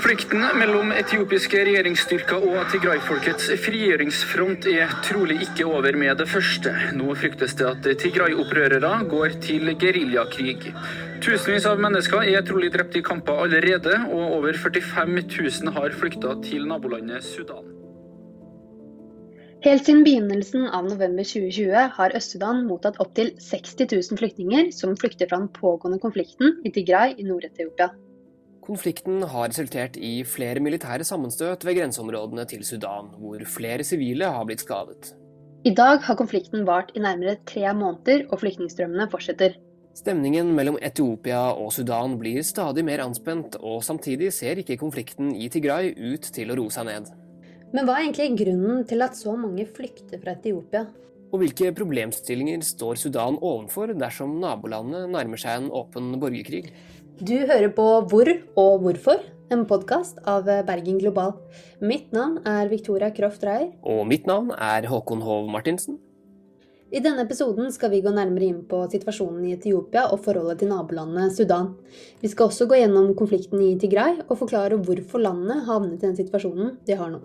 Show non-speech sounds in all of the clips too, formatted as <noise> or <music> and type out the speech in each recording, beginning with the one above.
Konflikten mellom etiopiske regjeringsstyrker og Tigray-folkets frigjøringsfront er trolig ikke over med det første. Nå fryktes det at Tigray-opprørere går til geriljakrig. Tusenvis av mennesker er trolig drept i kamper allerede, og over 45 000 har flykta til nabolandet Sudan. Helt siden begynnelsen av november 2020 har Øst-Sudan mottatt opptil 60 000 flyktninger som flykter fra den pågående konflikten i Tigray i Nord-Etiopia. Konflikten har resultert i flere militære sammenstøt ved grenseområdene til Sudan, hvor flere sivile har blitt skadet. I dag har konflikten vart i nærmere tre måneder, og flyktningstrømmene fortsetter. Stemningen mellom Etiopia og Sudan blir stadig mer anspent, og samtidig ser ikke konflikten i Tigray ut til å roe seg ned. Men hva er egentlig grunnen til at så mange flykter fra Etiopia? Og hvilke problemstillinger står Sudan ovenfor dersom nabolandet nærmer seg en åpen borgerkrig? Du hører på Hvor og hvorfor, en podkast av Bergen Global. Mitt navn er Victoria Kroft Reier. Og mitt navn er Håkon Hov Martinsen. I denne episoden skal vi gå nærmere inn på situasjonen i Etiopia og forholdet til nabolandet Sudan. Vi skal også gå gjennom konflikten i Tigray og forklare hvorfor landet havnet i den situasjonen de har nå.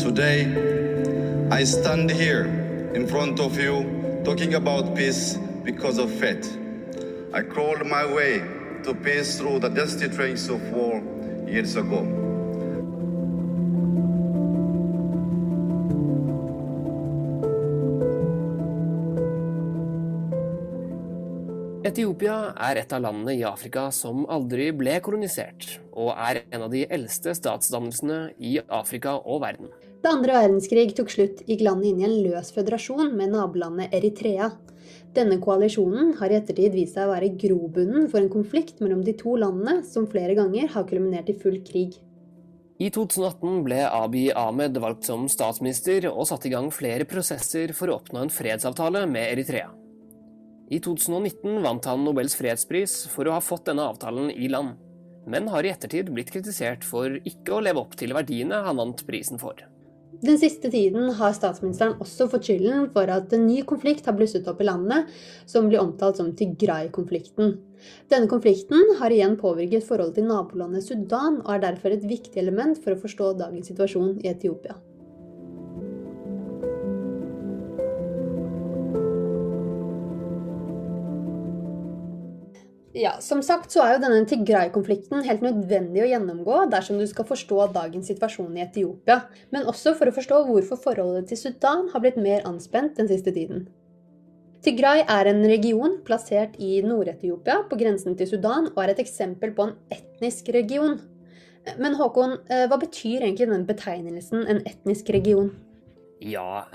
Today, I stand here in front of you talking about peace because of faith. I crawled my way to peace through the dusty trains of war years ago. Etiopia er et av landene i Afrika som aldri ble kolonisert, og er en av de eldste statsdannelsene i Afrika og verden. Da andre verdenskrig tok slutt, gikk landet inn i en løs føderasjon med nabolandet Eritrea. Denne koalisjonen har i ettertid vist seg å være grobunnen for en konflikt mellom de to landene, som flere ganger har kulminert i full krig. I 2018 ble Abiy Ahmed valgt som statsminister og satte i gang flere prosesser for å oppnå en fredsavtale med Eritrea. I 2019 vant han Nobels fredspris for å ha fått denne avtalen i land, men har i ettertid blitt kritisert for ikke å leve opp til verdiene han vant prisen for. Den siste tiden har statsministeren også fått skylden for at en ny konflikt har blusset opp i landet, som blir omtalt som Tigray-konflikten. Denne konflikten har igjen påvirket forholdet til nabolandet Sudan, og er derfor et viktig element for å forstå dagens situasjon i Etiopia. Ja, Som sagt så er jo denne Tigray-konflikten helt nødvendig å gjennomgå dersom du skal forstå dagens situasjon i Etiopia, men også for å forstå hvorfor forholdet til Sudan har blitt mer anspent den siste tiden. Tigray er en region plassert i Nord-Etiopia, på grensen til Sudan, og er et eksempel på en etnisk region. Men Håkon, eh, hva betyr egentlig den betegnelsen en etnisk region? Ja,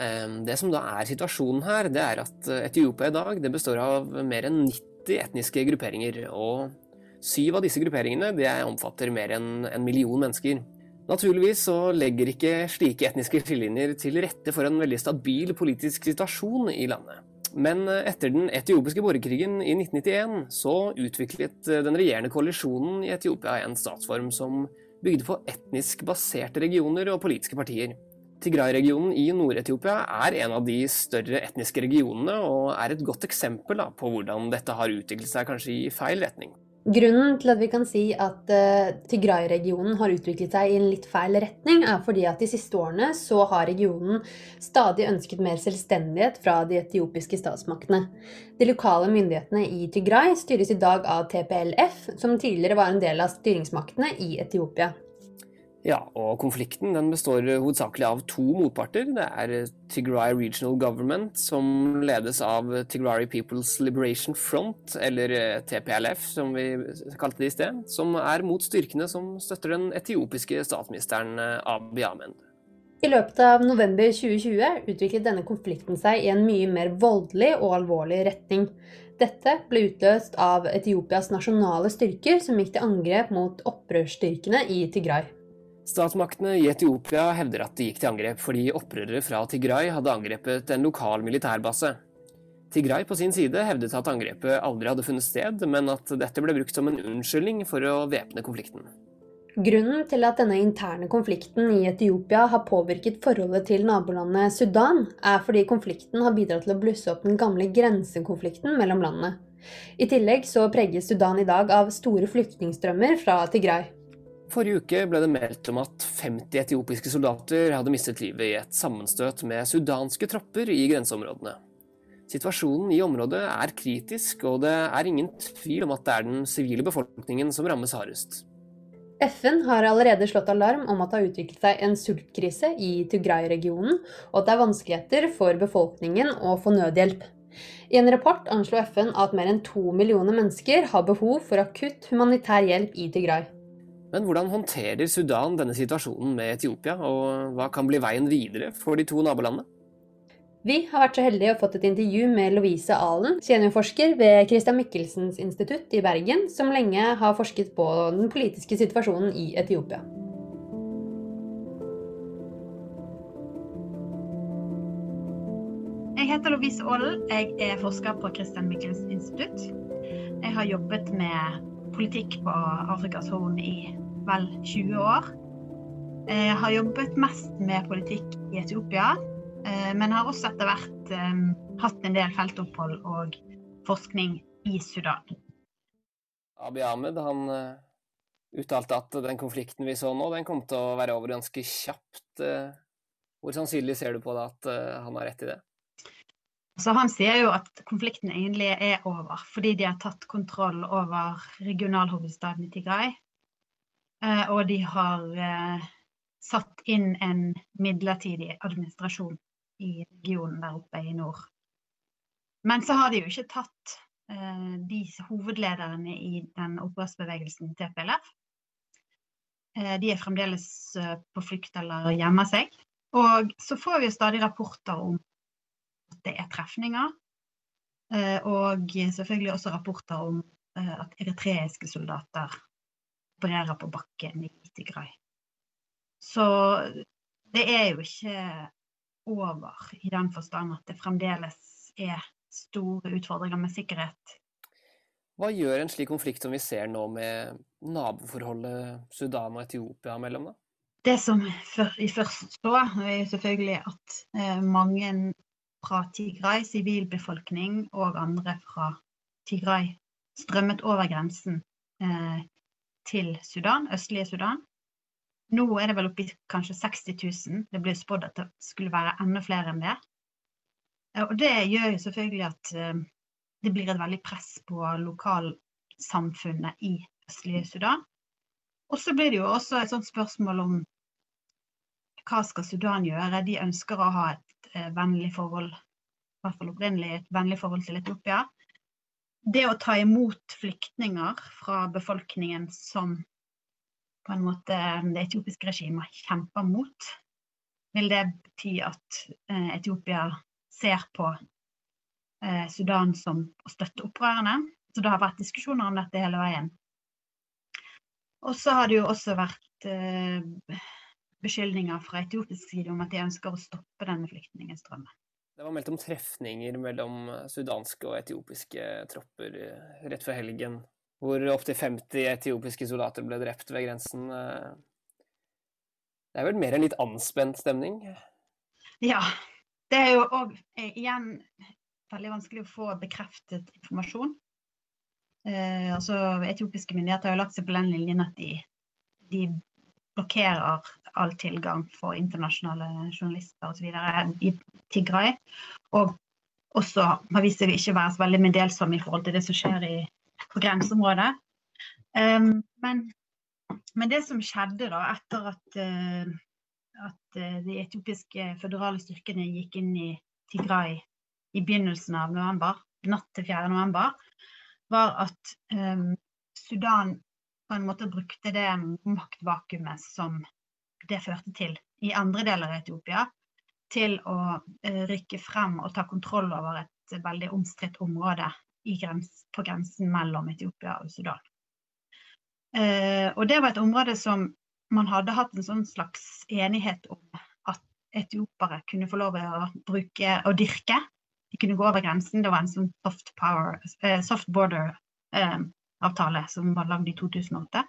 Det som da er situasjonen her, det er at Etiopia i dag det består av mer enn 90 90 etniske grupperinger, og syv av disse grupperingene omfatter mer enn en million mennesker. Naturligvis så legger ikke slike etniske skillelinjer til rette for en veldig stabil politisk situasjon i landet. Men etter den etiopiske borgerkrigen i 1991 så utviklet den regjerende koalisjonen i Etiopia en statsform som bygde på etnisk baserte regioner og politiske partier. Tigray-regionen i Nord-Etiopia er en av de større etniske regionene, og er et godt eksempel på hvordan dette har utviklet seg kanskje i feil retning. Grunnen til at vi kan si at uh, Tigray-regionen har utviklet seg i en litt feil retning, er fordi at de siste årene så har regionen stadig ønsket mer selvstendighet fra de etiopiske statsmaktene. De lokale myndighetene i Tigray styres i dag av TPLF, som tidligere var en del av styringsmaktene i Etiopia. Ja, og konflikten den består hovedsakelig av to motparter. Det er Tigray Regional Government, som ledes av Tigray People's Liberation Front, eller eh, TPLF, som vi kalte det i sted, som er mot styrkene som støtter den etiopiske statsministeren eh, Abiy Ahmed. I løpet av november 2020 utviklet denne konflikten seg i en mye mer voldelig og alvorlig retning. Dette ble utløst av Etiopias nasjonale styrker, som gikk til angrep mot opprørsstyrkene i Tigray. Statsmaktene i Etiopia hevder at de gikk til angrep fordi opprørere fra Tigray hadde angrepet en lokal militærbase. Tigray på sin side hevdet at angrepet aldri hadde funnet sted, men at dette ble brukt som en unnskyldning for å væpne konflikten. Grunnen til at denne interne konflikten i Etiopia har påvirket forholdet til nabolandet Sudan, er fordi konflikten har bidratt til å blusse opp den gamle grensekonflikten mellom landene. I tillegg så preges Sudan i dag av store flyktningstrømmer fra Tigray. Forrige uke ble det meldt om at 50 etiopiske soldater hadde mistet livet i et sammenstøt med sudanske tropper i grenseområdene. Situasjonen i området er kritisk, og det er ingen tvil om at det er den sivile befolkningen som rammes hardest. FN har allerede slått alarm om at det har utviklet seg en sultkrise i Tigray-regionen, og at det er vanskeligheter for befolkningen å få nødhjelp. I en rapport anslo FN at mer enn to millioner mennesker har behov for akutt humanitær hjelp i Tigray. Men hvordan håndterer Sudan denne situasjonen med Etiopia, og hva kan bli veien videre for de to nabolandene? Vi har vært så heldige å fått et intervju med Lovise Alen, seniorforsker ved Christian Michelsens institutt i Bergen, som lenge har forsket på den politiske situasjonen i Etiopia. Jeg heter Lovise Aalen. Jeg er forsker på Christian Michelsens institutt. Jeg har jobbet med politikk på Afrikas Horn i vel 20 år. Jeg har jobbet mest med politikk i Etiopia, eh, men har også etter hvert eh, hatt en del feltopphold og forskning i Sudan. Abiy Ahmed han eh, uttalte at den konflikten vi så nå, den kom til å være over ganske kjapt. Hvor sannsynlig ser du på det at han har rett i det? Så han sier jo at konflikten egentlig er over, fordi de har tatt kontroll over regionalhovedstaden i Tigray. Eh, og de har eh, satt inn en midlertidig administrasjon i regionen der oppe i nord. Men så har de jo ikke tatt eh, de hovedlederne i den opprørsbevegelsen TPLF. De er fremdeles på flukt eller gjemmer seg. Og så får vi jo stadig rapporter om det er trefninger. Eh, og selvfølgelig også rapporter om eh, at eritreiske soldater opererer på bakken i Tigray. Så det er jo ikke over i den forstand at det fremdeles er store utfordringer med sikkerhet. Hva gjør en slik konflikt som vi ser nå med naboforholdet Sudan og Etiopia mellom, da? Det som vi først så, er selvfølgelig at eh, mange fra Tigray, sivilbefolkning og andre fra Tigray strømmet over grensen eh, til Sudan, østlige Sudan. Nå er det vel oppi kanskje 60 000. Det ble spådd at det skulle være enda flere enn det. Eh, og det gjør jo selvfølgelig at eh, det blir et veldig press på lokalsamfunnet i østlige Sudan. Og så blir det jo også et sånt spørsmål om hva skal Sudan gjøre? De ønsker å ha et eh, vennlig forhold, i hvert fall opprinnelig et vennlig forhold til Etiopia. Det å ta imot flyktninger fra befolkningen som på en måte det etiopiske regimet kjemper mot, vil det bety at eh, Etiopia ser på eh, Sudan som å støtte opprørerne. Så det har vært diskusjoner om dette hele veien. Og så har det jo også vært eh, beskyldninger fra etiopisk side om at de ønsker å stoppe denne flyktningstrømmen. Det var meldt om trefninger mellom sudanske og etiopiske tropper eh, rett før helgen, hvor opptil 50 etiopiske soldater ble drept ved grensen. Eh. Det er vel mer en litt anspent stemning? Ja. Det er jo òg eh, igjen veldig vanskelig å få bekreftet informasjon. Eh, altså, etiopiske myndigheter har jo lagt seg på den linjen at de, de blokkerer all tilgang for internasjonale journalister osv. i Tigray. Og også har vist seg ikke være så veldig meddelsomme i forhold til det som skjer i, på grenseområdet. Um, men, men, det som skjedde da, etter at, uh, at uh, de etiopiske føderale styrkene gikk inn i Tigray i begynnelsen av november, natt til 4. november, var at um, Sudan på en måte brukte det maktvakuumet som det førte til i andre deler av Etiopia, til å eh, rykke frem og ta kontroll over et veldig omstridt område grens, på grensen mellom Etiopia og Sudan. Eh, og det var et område som man hadde hatt en sånn slags enighet om at etiopere kunne få lov å bruke og dyrke. De kunne gå over grensen. Det var en sånn soft, power, eh, soft border avtale som var lagd i 2008.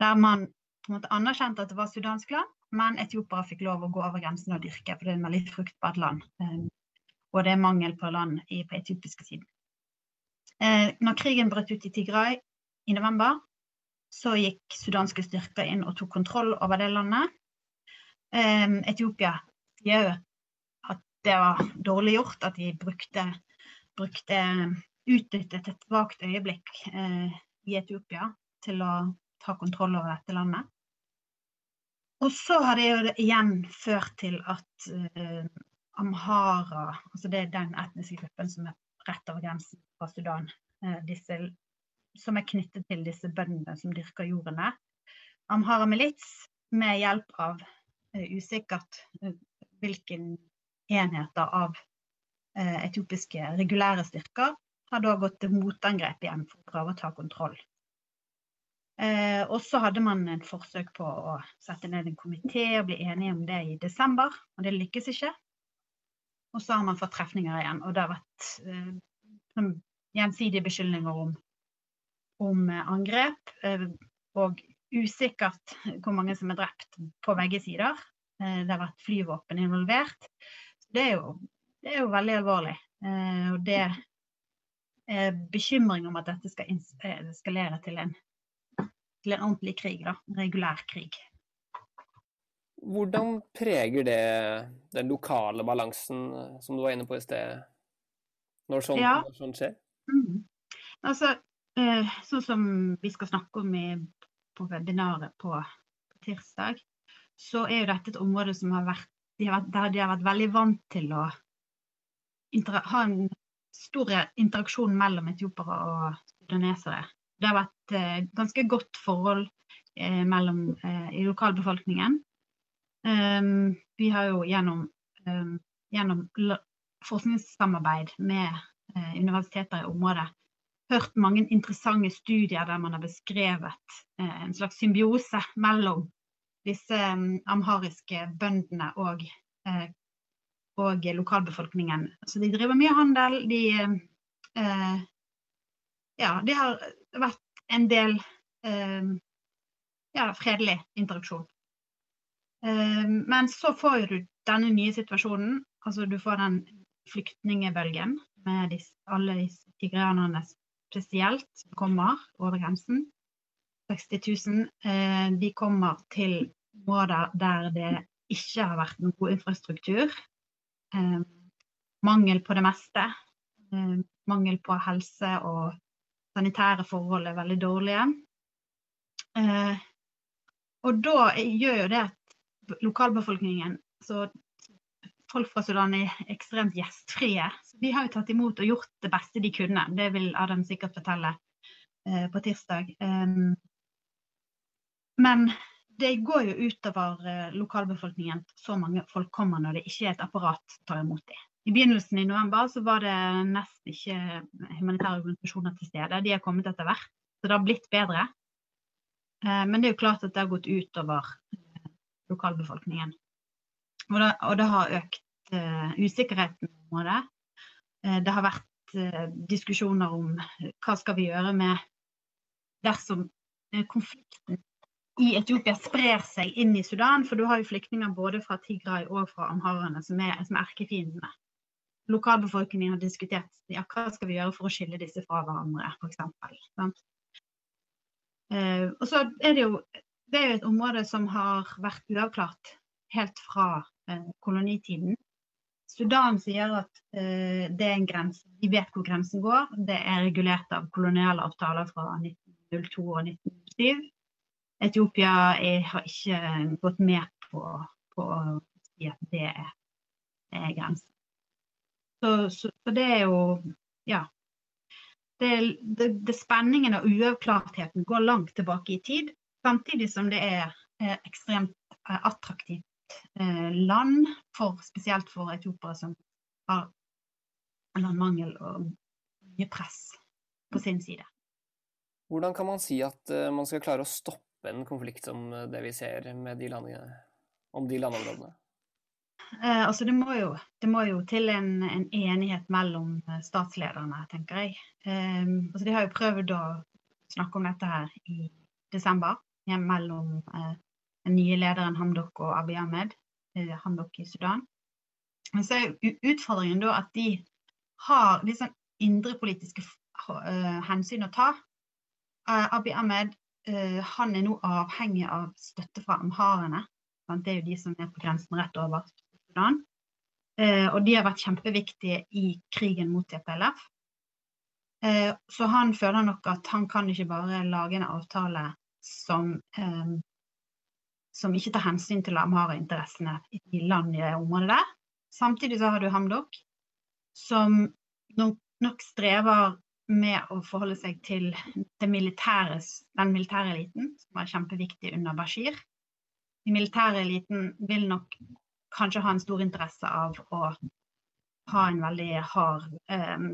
Der man på en måte anerkjente at det var sudansk land, men etiopere fikk lov å gå over grensen og dyrke, for det er en veldig fruktbart land. Um, og det er mangel på land på etiopiske siden. Eh, når krigen brøt ut i Tigray i november, så gikk sudanske styrker inn og tok kontroll over det landet. Eh, Etiopia sier jo at det var dårlig gjort at de brukte, brukte utnyttet et vagt øyeblikk eh, i Etiopia til å ta kontroll over dette landet. Og så har det jo igjen ført til at eh, amhara, altså det er den etniske gruppen som er rett over grensen fra Sudan, eh, disse, som er knyttet til disse bøndene som dyrker jordene. Amhara milits, med hjelp av uh, usikkert hvilke enheter av etiopiske regulære styrker, har da gått til motangrep igjen for å prøve å ta kontroll Eh, og så hadde man en forsøk på å sette ned en komité og bli enige om det i desember, og det lykkes ikke. Og så har man fått trefninger igjen, og det har vært eh, gjensidige beskyldninger om, om eh, angrep. Eh, og usikkert hvor mange som er drept på begge sider. Eh, det har vært flyvåpen involvert. Det er jo, det er jo veldig alvorlig. Eh, og det bekymring om at dette skal eskalere til en til en ordentlig krig, da. En regulær krig. Hvordan preger det den lokale balansen eh, som du var inne på i sted, når sånt, ja. når sånt skjer? Mm. Altså, eh, sånn som vi skal snakke om i, på webinaret på, på tirsdag, så er jo dette et område som har vært, de har vært, der de har vært veldig vant til å ha en stor interaksjon mellom etiopere og sudanesere det har vært eh, ganske godt forhold eh, mellom, eh, i lokalbefolkningen. Um, vi har jo gjennom, um, gjennom forskningssamarbeid med eh, universiteter i området hørt mange interessante studier der man har beskrevet uh, en slags symbiose mellom disse um, amhariske bøndene og, uh, og lokalbefolkningen. Så de driver mye handel. De, ja, de har vært en del eh, ja, fredelig interaksjon. Eh, men så får du denne nye situasjonen. Altså du får den flyktningebølgen med disse, alle disse tigreanerne spesielt som kommer over grensen. 60 000. Eh, de kommer til områder der det ikke har vært noen god infrastruktur. Eh, mangel på det meste. Eh, mangel på helse og sanitære forhold er veldig dårlige. Eh, og da gjør jo det at lokalbefolkningen så Folk fra Sudan er ekstremt gjestfrie. Så de har jo tatt imot og gjort det beste de kunne. Det vil Adam sikkert fortelle eh, på tirsdag. Um, men det går jo utover eh, lokalbefolkningen. Så mange folk kommer når det ikke er et apparat tar imot dem. I begynnelsen i november så var det nesten ikke humanitære organisasjoner til stede. De har kommet etter hvert, så det har blitt bedre. Eh, men det er jo klart at det har gått utover eh, lokalbefolkningen. Og det, og det har økt usikkerheten på området. Uh, det har vært diskusjoner om hva skal vi gjøre med dersom konflikten i Etiopia sprer seg inn i Sudan. For du har jo flyktninger både fra Tigray og fra amharene som er, som er erkefiendene lokalbefolkningen har diskutert ja, hva skal vi gjøre for å skille disse fra hverandre, f.eks. Eh, og så er det jo det er jo et område som har vært uavklart helt fra eh, kolonitiden. Sudan sier at eh, det er en grense, de vet hvor grensen går. Det er regulert av koloniale avtaler fra 1902 og 1907. Etiopia har ikke gått med på, på å si at det er, er grensen. Så, så, så det er jo Ja. Det, det, det, spenningen og uavklartheten går langt tilbake i tid, samtidig som det er eh, ekstremt eh, attraktivt eh, land, for, spesielt for etiopere som har landmangel og mye press på sin side. Hvordan kan man si at man skal klare å stoppe en konflikt som det vi ser de landene, om de landområdene? Eh, altså det, må jo, det, må jo, til en, en enighet mellom eh, statslederne, tenker jeg. Eh, altså de har jo prøvd å snakke om dette her i desember, mellom eh, den nye lederen Hamdok og Abiy Ahmed, eh, Hamdok i Sudan. Men så er jo utfordringen da at de har disse indrepolitiske eh, hensyn å ta. Eh, Abiy Ahmed eh, han er nå avhengig av støtte fra amharene. sant? Det er jo de som er på grensen rett over Sudan. Eh, og de har vært kjempeviktige i krigen mot TPLF. Eh, så han føler nok at han kan ikke bare lage en avtale som, eh, som ikke tar hensyn til amhara-interessene i land i det området der. Samtidig så har du Hamdok, som nok, nok strever med å forholde seg til til militære, den militære eliten, som var kjempeviktig under Bashir. Den militære eliten vil nok kanskje ha en stor interesse av å ha en veldig hard eh,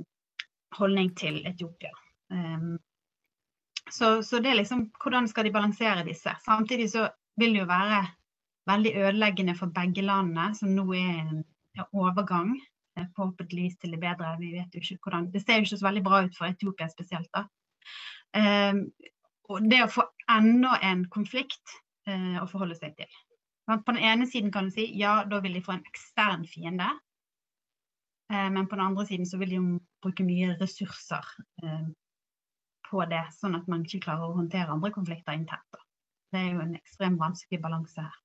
holdning til Etiopia. Um, så, så, det er liksom hvordan skal de balansere disse. Samtidig så vil det jo være veldig ødeleggende for begge landene, som nå er en overgang forhåpentligvis til det bedre. Vi vet jo ikke hvordan, Det ser jo ikke så veldig bra ut for Etiopia spesielt. da. Um, og det å få enda en konflikt uh, å forholde seg til. På den ene siden kan du si ja, da vil de få en ekstern fiende. Uh, men på den andre siden så vil de jo bruke mye ressurser uh, på det, sånn at man ikke klarer å håndtere andre konflikter internt. Det er jo en ekstremt vanskelig balanse her.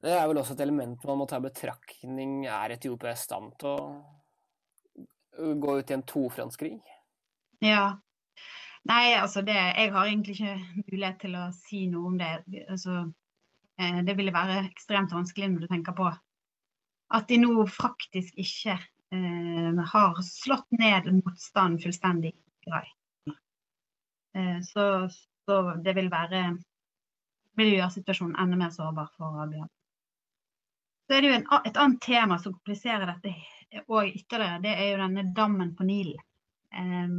Det er vel også et element man må ta i betraktning. Er Etiopia i stand til å gå ut i en tofrontskrig? Ja. Nei, altså det Jeg har egentlig ikke mulighet til å si noe om det. Altså, eh, det ville være ekstremt vanskelig når du tenker på at de nå faktisk ikke eh, har slått ned motstand fullstendig. Eh, så, så, det vil være vil gjøre situasjonen enda mer sårbar for Abiyan. Så er det jo en, et annet tema som kompliserer dette òg ytterligere. Det er jo denne dammen på Nilen. Um,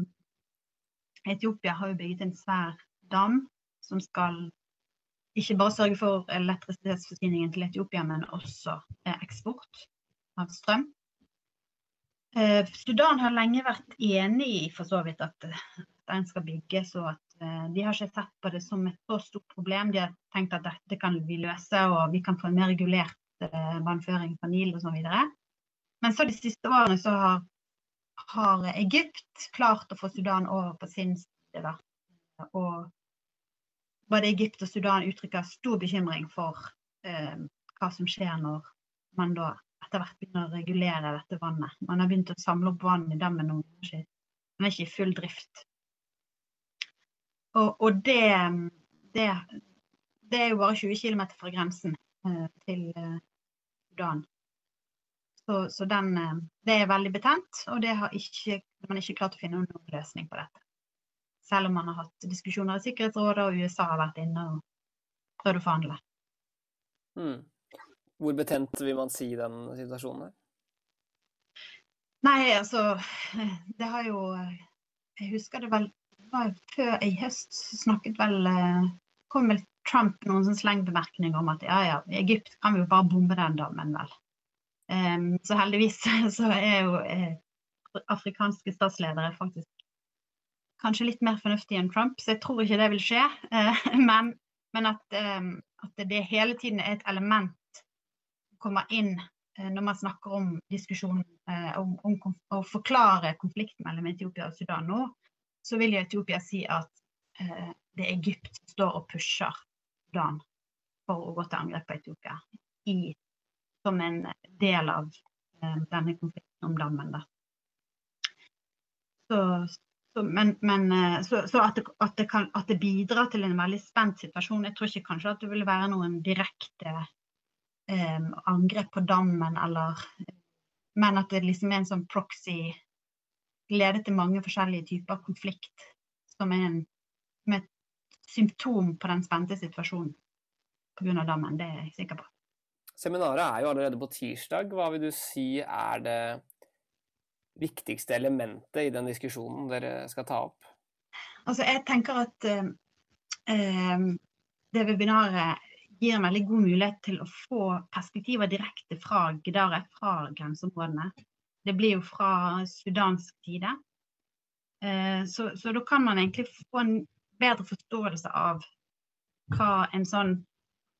Etiopia har jo bygget en svær dam som skal ikke bare sørge for elektrisitetsforsyningen til Etiopia, men også eh, eksport av strøm. Eh, Sudan har lenge vært enig i for så vidt at den skal bygges, og at eh, de har ikke sett på det som et så stort problem. De har tenkt at dette kan vi løse, og vi kan få en mer regulert Eh, vannføring fra Nil osv. Men så de siste årene så har, har, Egypt klart å få Sudan over på sin side. Og både Egypt og Sudan uttrykker stor bekymring for eh, hva som skjer når man da etter hvert begynner å regulere dette vannet. Man har begynt å samle opp vann i dammen nå, man er ikke i full drift. Og, og det, det, det, er jo bare 20 km fra grensen eh, til, eh, Sudan. Så, så den, eh, det er veldig betent, og det har ikke, man har ikke klart å finne noen løsning på dette. Selv om man har hatt diskusjoner i Sikkerhetsrådet og USA har vært inne og prøvd å forhandle. Mm. Hvor betent vil man si den situasjonen er? Nei, altså <laughs> Det har jo Jeg husker det vel var før i høst snakket vel eh, kom vel Trump noen sånn slengbemerkninger om at ja, ja, Egypt kan vi jo bare bombe den dammen, vel. Um, så heldigvis <laughs> så er jo eh, afrikanske statsledere faktisk kanskje litt mer fornuftige enn Trump, så jeg tror ikke det vil skje. Uh, <laughs> men, men at, um, at, det hele tiden er et element som kommer inn uh, når man snakker om diskusjonen uh, om, om, å forklare konflikten mellom Etiopia og Sudan nå, så vil jo Etiopia si at det er Egypt som står og pusher Sudan for å gå til angrep på Etiopia i, som en del av eh, denne konflikten om dammen. Så, så, men, men, eh, så, så at, det, at, det kan, at, det, bidrar til en veldig spent situasjon Jeg tror ikke kanskje at det vil være noen direkte eh, angrep på dammen eller Men at det liksom er en sånn proxy leder til mange forskjellige typer konflikt som er en symptom på den spente situasjonen pga. dammen. Det er jeg sikker på. Seminaret er jo allerede på tirsdag. Hva vil du si er det viktigste elementet i den diskusjonen dere skal ta opp? Altså, jeg tenker at uh, uh, det webinaret gir en veldig god mulighet til å få perspektiver direkte fra Gdare, fra grenseområdene. Det blir jo fra sudansk side. Eh, så, så, da kan man egentlig få en bedre forståelse av hva en sånn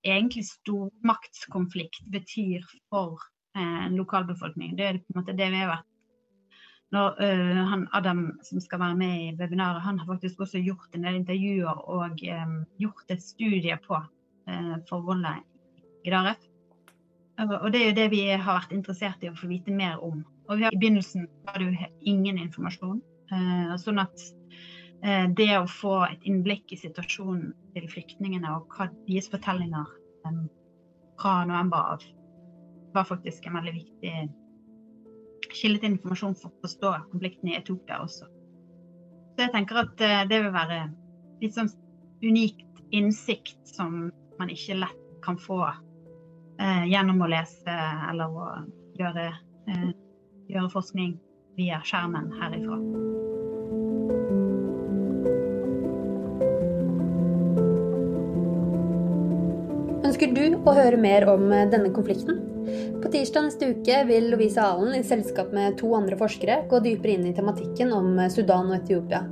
egentlig stormaktskonflikt betyr for eh, en lokalbefolkning. Det er på en måte det vi har vært når uh, han Adam som skal være med i webinaret, han har faktisk også gjort en del intervjuer og um, gjort et studie på uh, forholdet i Daref. Og det er jo det vi har vært interessert i å få vite mer om. Og har, I begynnelsen var det jo ingen informasjon. Sånn at det å få et innblikk i situasjonen til flyktningene og hva deres fortellinger um, fra november av, var faktisk en veldig viktig kilde til informasjon for å forstå konflikten i Etiopia også. Så jeg tenker at eh, det vil være litt sånn unikt innsikt som man ikke lett kan få eh, gjennom å lese eller å gjøre, eh, gjøre forskning via skjermen herifra. Ønsker du å høre mer om eh, denne konflikten? På tirsdag neste uke vil Lovise Alen i selskap med to andre forskere gå dypere inn i tematikken om Sudan og Etiopia.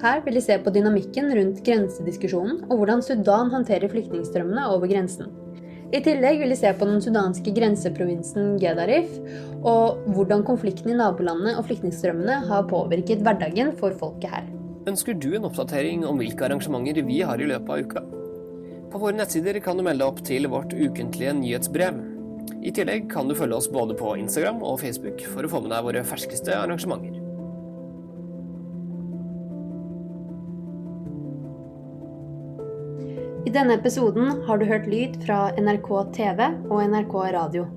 Her vil de se på dynamikken rundt grensediskusjonen og hvordan Sudan håndterer flyktningstrømmene over grensen. I tillegg vil de se på den sudanske grenseprovinsen Gedarif, og hvordan konflikten i nabolandene og flyktningstrømmene har påvirket hverdagen for folket her. Ønsker du en oppdatering om hvilke arrangementer vi har i løpet av uka? På våre nettsider kan du melde opp til vårt ukentlige nyhetsbrev. I tillegg kan du følge oss både på Instagram og Facebook for å få med deg våre ferskeste arrangementer. I denne episoden har du hørt lyd fra NRK TV og NRK Radio.